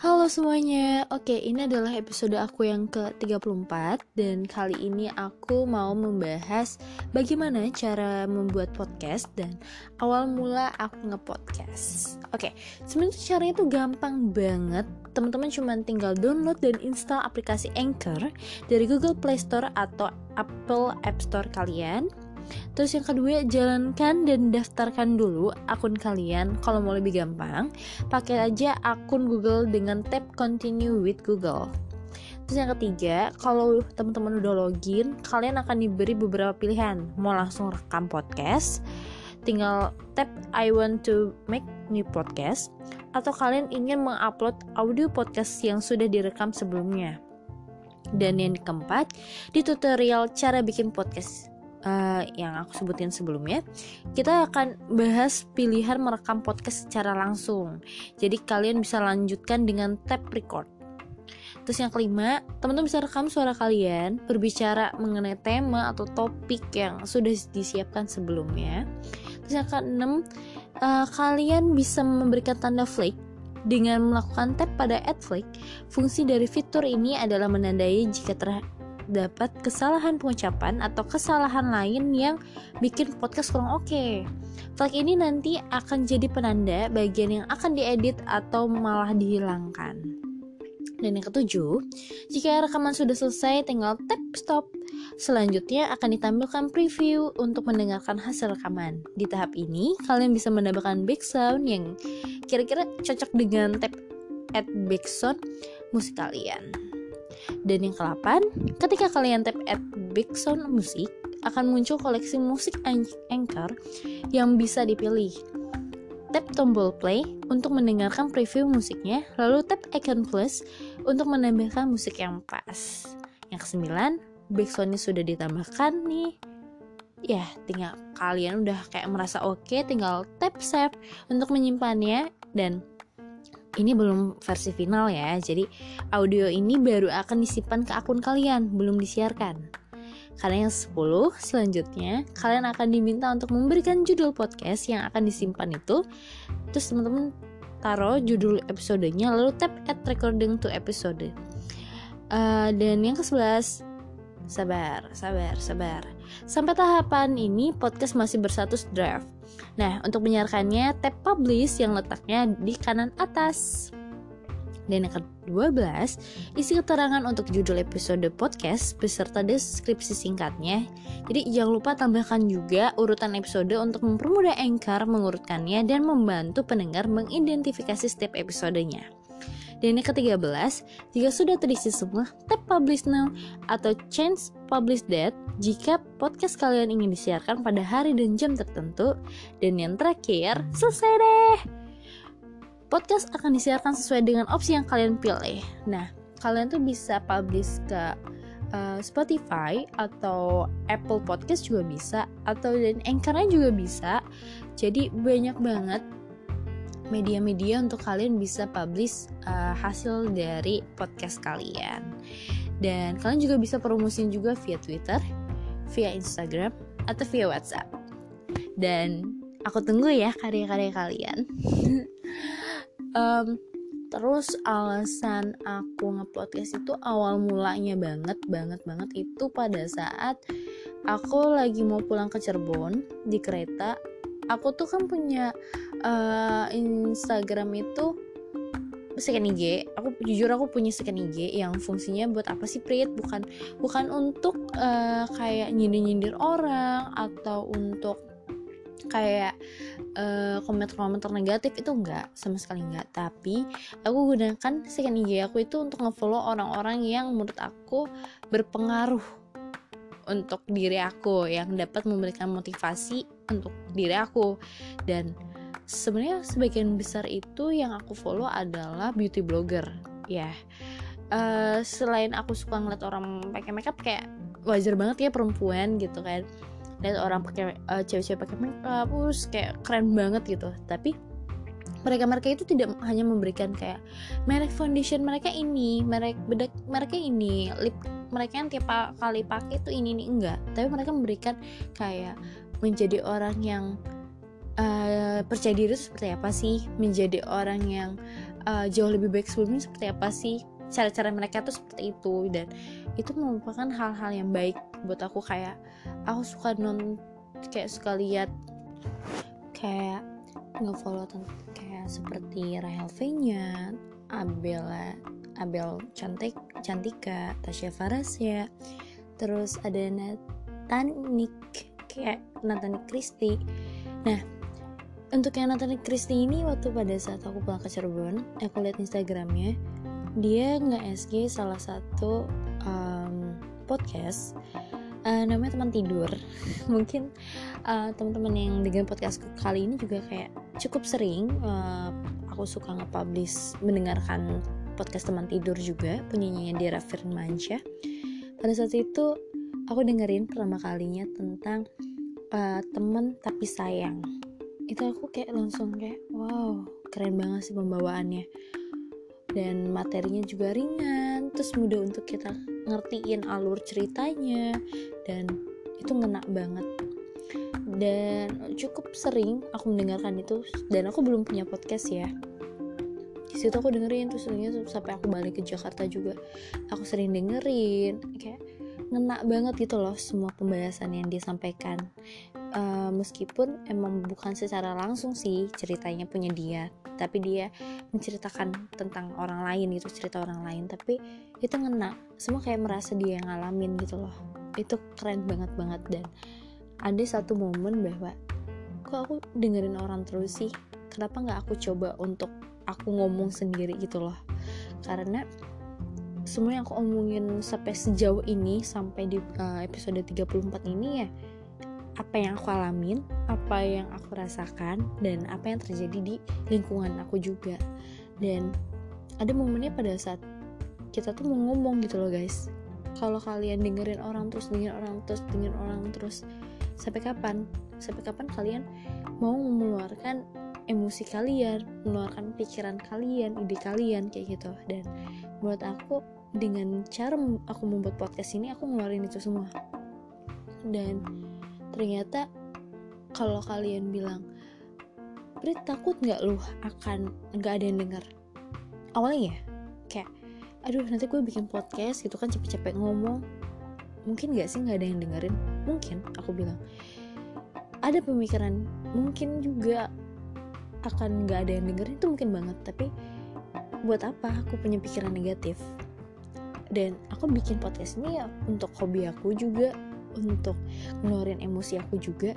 Halo semuanya, oke ini adalah episode aku yang ke-34 Dan kali ini aku mau membahas bagaimana cara membuat podcast Dan awal mula aku nge-podcast. Oke, sebenarnya caranya itu gampang banget. Teman-teman cuma tinggal download dan install aplikasi Anchor Dari Google Play Store atau Apple App Store kalian Terus yang kedua, jalankan dan daftarkan dulu akun kalian. Kalau mau lebih gampang, pakai aja akun Google dengan tab Continue with Google. Terus yang ketiga, kalau teman-teman udah login, kalian akan diberi beberapa pilihan. Mau langsung rekam podcast, tinggal tap I want to make new podcast, atau kalian ingin mengupload audio podcast yang sudah direkam sebelumnya. Dan yang keempat, di tutorial cara bikin podcast uh, yang aku sebutin sebelumnya, kita akan bahas pilihan merekam podcast secara langsung. Jadi kalian bisa lanjutkan dengan tap record. Terus yang kelima, teman-teman bisa rekam suara kalian berbicara mengenai tema atau topik yang sudah disiapkan sebelumnya. Terus yang keenam, uh, kalian bisa memberikan tanda flag dengan melakukan tap pada add flag. Fungsi dari fitur ini adalah menandai jika dapat kesalahan pengucapan atau kesalahan lain yang bikin podcast kurang oke. Okay. Flag ini nanti akan jadi penanda bagian yang akan diedit atau malah dihilangkan. Dan yang ketujuh, jika rekaman sudah selesai, tinggal tap stop. Selanjutnya akan ditampilkan preview untuk mendengarkan hasil rekaman. Di tahap ini, kalian bisa menambahkan background yang kira-kira cocok dengan tap add background musik kalian. Dan yang ke-8, ketika kalian tap add background musik, akan muncul koleksi musik Anchor yang bisa dipilih. Tap tombol play untuk mendengarkan preview musiknya, lalu tap icon plus untuk menambahkan musik yang pas. Yang kesembilan, backsoundnya sudah ditambahkan nih. Ya, tinggal kalian udah kayak merasa oke, okay, tinggal tap save untuk menyimpannya dan ini belum versi final ya, jadi audio ini baru akan disimpan ke akun kalian, belum disiarkan. Karena yang 10 selanjutnya, kalian akan diminta untuk memberikan judul podcast yang akan disimpan itu. Terus teman-teman taruh judul episodenya, lalu tap add recording to episode. Uh, dan yang ke-11, sabar, sabar, sabar. Sampai tahapan ini podcast masih berstatus draft Nah, untuk menyiarkannya, tap publish yang letaknya di kanan atas. Dan yang ke-12, isi keterangan untuk judul episode podcast beserta deskripsi singkatnya. Jadi jangan lupa tambahkan juga urutan episode untuk mempermudah Anchor mengurutkannya dan membantu pendengar mengidentifikasi setiap episodenya. Dan yang ke-13, jika sudah terisi semua, tap publish now atau change publish date jika podcast kalian ingin disiarkan pada hari dan jam tertentu. Dan yang terakhir, selesai deh. Podcast akan disiarkan sesuai dengan opsi yang kalian pilih. Nah, kalian tuh bisa publish ke uh, Spotify atau Apple Podcast juga bisa atau dan Anchor-nya juga bisa. Jadi banyak banget media-media untuk kalian bisa publish uh, hasil dari podcast kalian. Dan kalian juga bisa promosiin juga via Twitter, via Instagram, atau via WhatsApp. Dan aku tunggu ya karya-karya kalian. um, terus alasan aku nge-podcast itu awal mulanya banget banget banget itu pada saat aku lagi mau pulang ke Cirebon di kereta aku tuh kan punya uh, Instagram itu second IG aku jujur aku punya second IG yang fungsinya buat apa sih Prit? Bukan bukan untuk uh, kayak nyindir-nyindir orang atau untuk kayak uh, komentar-komentar negatif itu enggak sama sekali enggak. Tapi aku gunakan second IG aku itu untuk ngefollow orang-orang yang menurut aku berpengaruh untuk diri aku yang dapat memberikan motivasi untuk diri aku. Dan sebenarnya sebagian besar itu yang aku follow adalah beauty blogger. Ya. Uh, selain aku suka ngeliat orang pakai makeup kayak wajar banget ya perempuan gitu kan. Lihat orang pakai uh, cewek-cewek pakai makeup terus kayak keren banget gitu. Tapi mereka mereka itu tidak hanya memberikan kayak merek foundation mereka ini merek bedak mereka ini lip mereka yang tiap kali pakai itu ini nih enggak. Tapi mereka memberikan kayak menjadi orang yang uh, percaya diri itu seperti apa sih? Menjadi orang yang uh, jauh lebih baik sebelumnya seperti apa sih? Cara-cara mereka tuh seperti itu dan itu merupakan hal-hal yang baik buat aku. Kayak aku suka non kayak suka lihat kayak ngefollow kayak seperti Rahel V nya Abela Abel cantik Cantika Tasya Farasya terus ada Natanik kayak Natanik Kristi. Nah untuk yang Natanik Kristi ini waktu pada saat aku pulang ke Cirebon aku lihat Instagramnya dia nge-SG salah satu um, podcast. Uh, namanya teman tidur. Mungkin uh, teman-teman yang dengan podcast kali ini juga kayak cukup sering uh, aku suka nge-publish mendengarkan podcast teman tidur juga punyanya Dira Firmansyah. Pada saat itu aku dengerin pertama kalinya tentang uh, temen tapi sayang itu aku kayak langsung kayak wow keren banget sih pembawaannya. Dan materinya juga ringan terus mudah untuk kita ngertiin alur ceritanya dan itu ngena banget. Dan cukup sering aku mendengarkan itu dan aku belum punya podcast ya. Di situ aku dengerin terus sampai aku balik ke Jakarta juga aku sering dengerin kayak ngena banget gitu loh semua pembahasan yang dia sampaikan uh, meskipun emang bukan secara langsung sih ceritanya punya dia tapi dia menceritakan tentang orang lain itu cerita orang lain tapi itu ngena. Semua kayak merasa dia yang ngalamin gitu loh. Itu keren banget banget. Dan ada satu momen bahwa kok aku dengerin orang terus sih? Kenapa nggak aku coba untuk aku ngomong sendiri? gitu loh. Karena semua yang aku omongin sampai sejauh ini sampai di uh, episode 34 ini ya apa yang aku alamin, apa yang aku rasakan dan apa yang terjadi di lingkungan aku juga. Dan ada momennya pada saat kita tuh mau ngomong gitu loh guys. Kalau kalian dengerin orang terus dengerin orang terus dengerin orang terus sampai kapan? Sampai kapan kalian mau mengeluarkan emosi kalian, mengeluarkan pikiran kalian, ide kalian kayak gitu. Dan buat aku dengan cara aku membuat podcast ini aku ngeluarin itu semua dan ternyata kalau kalian bilang Brit takut nggak lu akan nggak ada yang denger? Awalnya ya kayak aduh nanti gue bikin podcast gitu kan cepet-cepet ngomong. Mungkin gak sih nggak ada yang dengerin? Mungkin aku bilang. Ada pemikiran mungkin juga akan nggak ada yang dengerin itu mungkin banget. Tapi buat apa aku punya pikiran negatif? Dan aku bikin podcast ini ya untuk hobi aku juga untuk ngeluarin emosi aku juga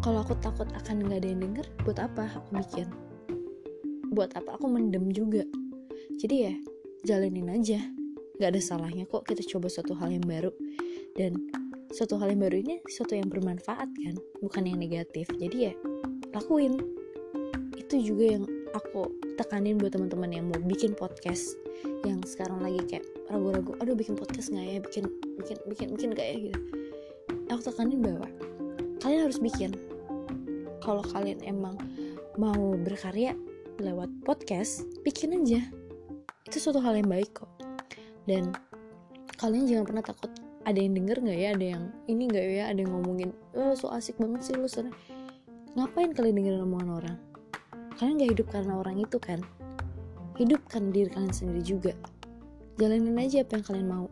kalau aku takut akan nggak ada yang denger buat apa aku bikin? Buat apa aku mendem juga? Jadi ya jalanin aja. Nggak ada salahnya kok kita coba suatu hal yang baru. Dan suatu hal yang baru ini suatu yang bermanfaat kan bukan yang negatif. Jadi ya lakuin. Itu juga yang aku tekanin buat teman-teman yang mau bikin podcast yang sekarang lagi kayak ragu-ragu aduh bikin podcast nggak ya? Bikin bikin bikin bikin gak ya? gitu aku tekanin bahwa kalian harus bikin. Kalau kalian emang mau berkarya lewat podcast bikin aja. Itu suatu hal yang baik kok. Dan kalian jangan pernah takut. Ada yang denger nggak ya? Ada yang ini nggak ya? Ada yang ngomongin oh so asik banget sih lu sana ngapain kalian dengerin omongan orang? Kalian gak hidup karena orang itu kan? Hidupkan diri kalian sendiri juga. Jalanin aja apa yang kalian mau.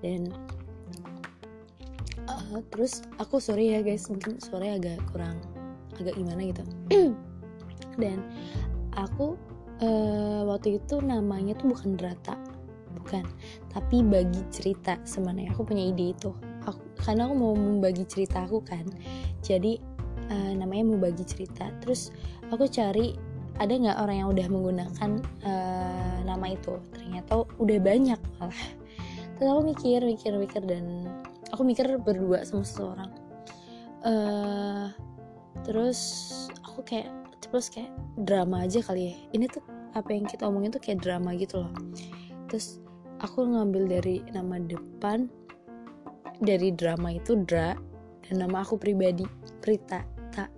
Dan terus aku sorry ya guys mungkin suaranya agak kurang agak gimana gitu. Dan aku uh, waktu itu namanya tuh bukan Drata bukan. Tapi bagi cerita sebenarnya aku punya ide itu. Aku, karena aku mau membagi cerita aku kan. Jadi uh, namanya mau bagi cerita. Terus aku cari ada nggak orang yang udah menggunakan uh, nama itu? Ternyata udah banyak malah. Terus aku mikir mikir mikir dan aku mikir berdua sama seseorang. Uh, terus aku kayak terus kayak drama aja kali ya. Ini tuh apa yang kita omongin tuh kayak drama gitu loh. Terus aku ngambil dari nama depan dari drama itu Dra dan nama aku pribadi Prita tak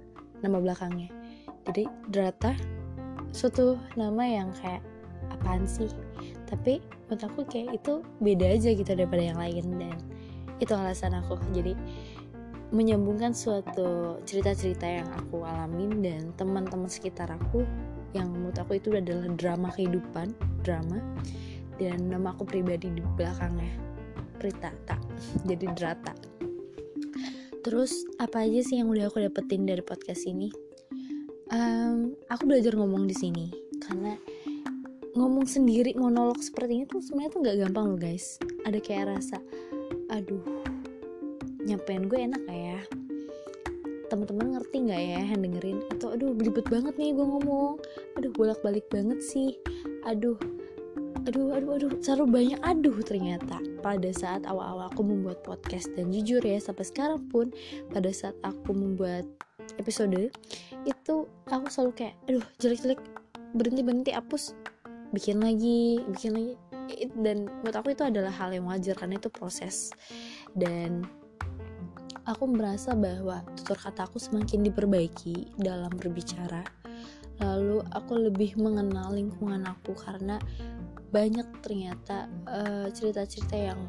nama belakangnya. Jadi Drata suatu nama yang kayak apaan sih? Tapi menurut aku kayak itu beda aja gitu daripada yang lain dan itu alasan aku. Jadi menyambungkan suatu cerita-cerita yang aku alamin dan teman-teman sekitar aku yang menurut aku itu adalah drama kehidupan drama. Dan nama aku pribadi di belakangnya Prita tak jadi Drata. Terus apa aja sih yang udah aku dapetin dari podcast ini? Um, aku belajar ngomong di sini. Karena ngomong sendiri monolog seperti ini tuh sebenarnya tuh nggak gampang loh guys. Ada kayak rasa aduh nyampein gue enak gak ya? Teman-teman ngerti nggak ya yang dengerin? Atau aduh belibet banget nih gue ngomong. Aduh bolak balik banget sih. Aduh aduh aduh aduh terlalu banyak. Aduh ternyata pada saat awal-awal aku membuat podcast dan jujur ya sampai sekarang pun pada saat aku membuat episode itu aku selalu kayak aduh jelek-jelek berhenti berhenti hapus bikin lagi bikin lagi dan buat aku itu adalah hal yang wajar karena itu proses. Dan aku merasa bahwa tutur kata aku semakin diperbaiki dalam berbicara. Lalu aku lebih mengenal lingkungan aku karena banyak ternyata eh, cerita-cerita uh, yang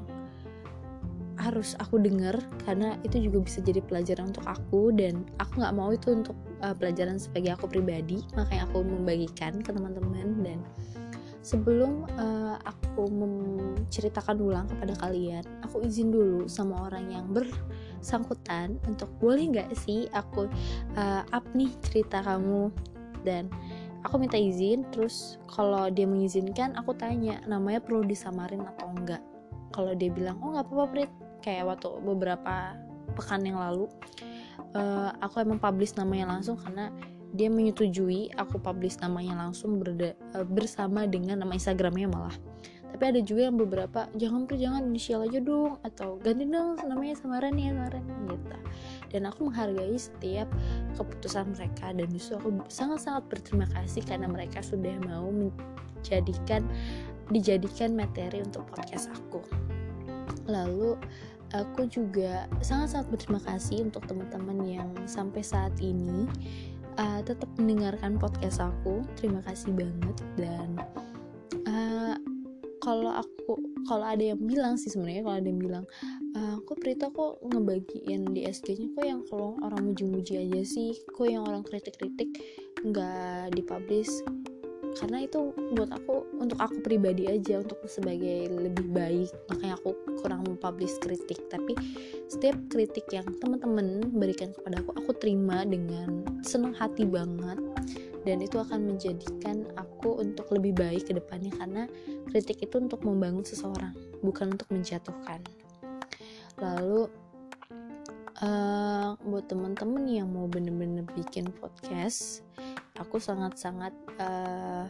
harus aku dengar karena itu juga bisa jadi pelajaran untuk aku dan aku nggak mau itu untuk uh, pelajaran sebagai aku pribadi. Makanya aku membagikan ke teman-teman dan sebelum uh, aku menceritakan ulang kepada kalian aku izin dulu sama orang yang bersangkutan untuk boleh nggak sih aku uh, up nih cerita kamu? Dan aku minta izin terus kalau dia mengizinkan aku tanya namanya perlu disamarin atau enggak kalau dia bilang oh nggak apa-apa Prit. Kayak waktu beberapa pekan yang lalu uh, aku emang publish namanya langsung karena dia menyetujui aku publish namanya langsung berda, uh, bersama dengan nama Instagramnya malah. Tapi ada juga yang beberapa jangan per jangan inisial aja dong atau ganti dong namanya samaran ya samaran gitu. Dan aku menghargai setiap keputusan mereka dan justru aku sangat-sangat berterima kasih karena mereka sudah mau menjadikan dijadikan materi untuk podcast aku. Lalu aku juga sangat-sangat berterima kasih untuk teman-teman yang sampai saat ini uh, tetap mendengarkan podcast aku. Terima kasih banget. Dan uh, kalau aku kalau ada yang bilang sih sebenarnya kalau ada yang bilang uh, kok Prita kok ngebagiin di SG-nya kok yang kalau orang muji-muji aja sih kok yang orang kritik-kritik nggak dipublish karena itu buat aku untuk aku pribadi aja untuk sebagai lebih baik. Makanya aku kurang mempublish kritik. Tapi setiap kritik yang teman-teman berikan kepada aku aku terima dengan senang hati banget. Dan itu akan menjadikan aku untuk lebih baik ke depannya. Karena kritik itu untuk membangun seseorang bukan untuk menjatuhkan. Lalu uh, buat teman-teman yang mau bener-bener bikin podcast aku sangat-sangat uh,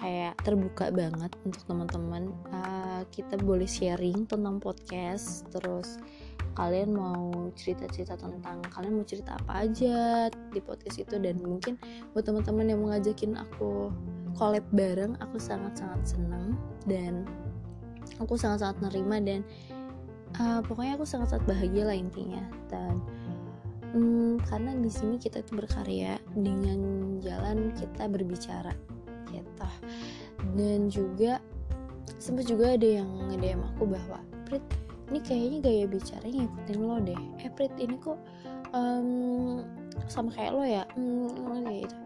kayak terbuka banget untuk teman-teman. Uh, kita boleh sharing tentang podcast terus kalian mau cerita-cerita tentang kalian mau cerita apa aja di podcast itu. Dan mungkin buat teman-teman yang mau ngajakin aku collab bareng aku sangat-sangat senang dan aku sangat-sangat nerima dan uh, pokoknya aku sangat-sangat bahagia lah intinya. Dan hmm, karena di sini kita itu berkarya dengan jalan kita berbicara gitu. Dan juga sempat juga ada yang nge aku bahwa Prit ini kayaknya gaya bicaranya ngikutin lo deh. Eh Prit ini kok um, sama kayak lo ya? Hmm, gitu.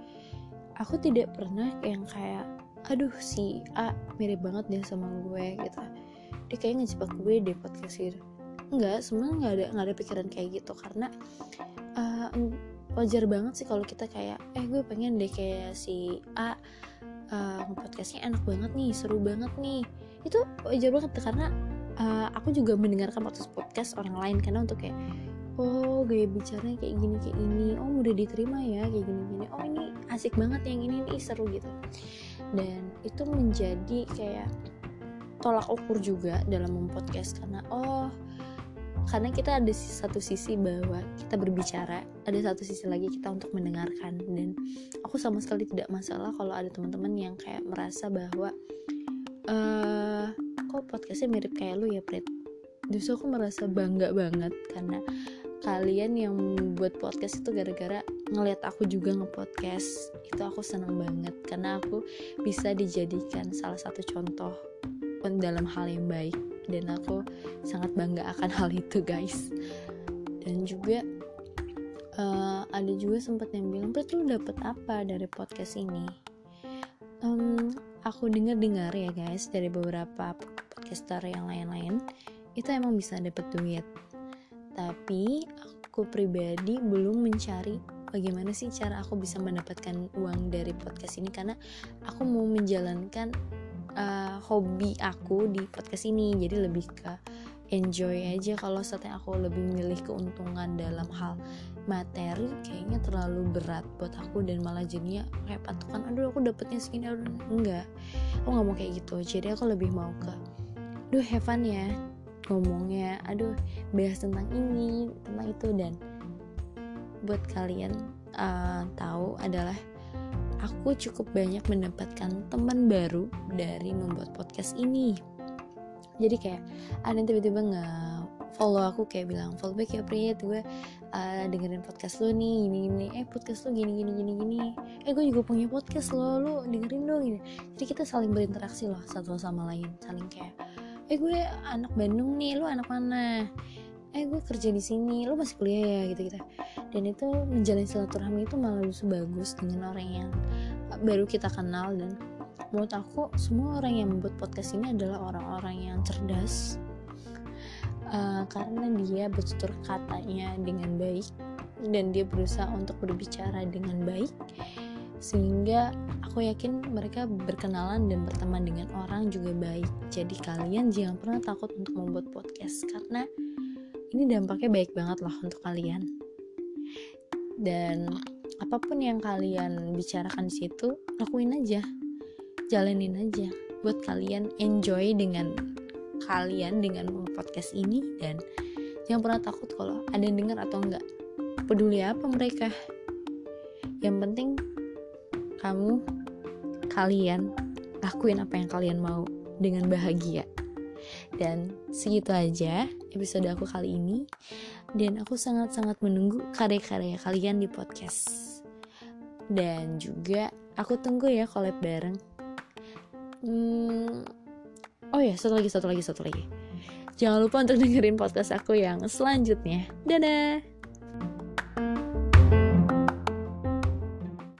Aku tidak pernah yang kayak aduh si A mirip banget deh sama gue gitu. Dia kayak ngejebak gue deh podcast gitu enggak sebenarnya nggak ada nggak ada pikiran kayak gitu. Karena uh, wajar banget sih kalau kita kayak eh gue pengen deh kayak si A uh, podcastnya enak banget nih seru banget nih. Itu wajar banget karena uh, aku juga mendengarkan podcast podcast orang lain. Karena untuk kayak oh gaya bicaranya kayak gini kayak ini oh mudah diterima ya kayak gini gini oh ini asik banget yang ini nih seru gitu. Dan itu menjadi kayak tolak ukur juga dalam mempodcast. Karena oh karena kita ada satu sisi bahwa kita berbicara ada satu sisi lagi kita untuk mendengarkan. Dan aku sama sekali tidak masalah kalau ada teman-teman yang kayak merasa bahwa uh, kok podcastnya mirip kayak lu ya Prit? Justru aku merasa bangga banget karena kalian yang membuat podcast itu gara-gara ngelihat aku juga ngepodcast itu aku senang banget. Karena aku bisa dijadikan salah satu contoh dalam hal yang baik dan aku sangat bangga akan hal itu guys. Dan juga uh, ada juga sempat yang bilang Prit lu dapet apa dari podcast ini? Um, aku dengar dengar ya guys dari beberapa podcaster yang lain-lain itu emang bisa dapet duit. Tapi aku pribadi belum mencari bagaimana sih cara aku bisa mendapatkan uang dari podcast ini karena aku mau menjalankan uh, hobi aku di podcast ini. Jadi lebih ke enjoy aja kalau saatnya aku lebih milih keuntungan dalam hal materi kayaknya terlalu berat buat aku dan malah jadinya kayak patokan aduh aku dapetnya segini aduh enggak. Aku nggak mau kayak gitu. Jadi aku lebih mau ke duh have fun ya ngomongnya. Aduh bahas tentang ini tentang itu dan buat kalian uh, tahu adalah aku cukup banyak mendapatkan teman baru dari membuat podcast ini. Jadi kayak ada yang tiba-tiba nge follow aku kayak bilang follow back ya Prit gue uh, dengerin podcast lo nih gini gini eh podcast lo gini gini gini gini. Eh gue juga punya podcast lo lo dengerin dong gini. Jadi kita saling berinteraksi loh satu sama lain. Saling kayak eh gue anak Bandung nih lo anak mana? Eh gue kerja di sini lo masih kuliah ya gitu gitu dan itu menjalin silaturahmi itu malah justru bagus dengan orang yang baru kita kenal. Dan menurut aku semua orang yang membuat podcast ini adalah orang-orang yang cerdas. Uh, karena dia bertutur katanya dengan baik. Dan dia berusaha untuk berbicara dengan baik. Sehingga aku yakin mereka berkenalan dan berteman dengan orang juga baik. Jadi kalian jangan pernah takut untuk membuat podcast. Karena ini dampaknya baik banget loh untuk kalian dan apa pun yang kalian bicarakan di situ lakuin aja. Jalanin aja buat kalian enjoy dengan kalian dengan podcast ini. Dan jangan pernah takut kalau ada yang dengar atau enggak peduli apa mereka. Yang penting kamu kalian lakuin apa yang kalian mau dengan bahagia. Dan segitu aja episode aku kali ini dan aku sangat-sangat menunggu karya-karya kalian di podcast. Dan juga aku tunggu ya collab bareng. Hmm, oh ya satu lagi satu lagi satu lagi. Jangan lupa untuk dengerin podcast aku yang selanjutnya. Dadah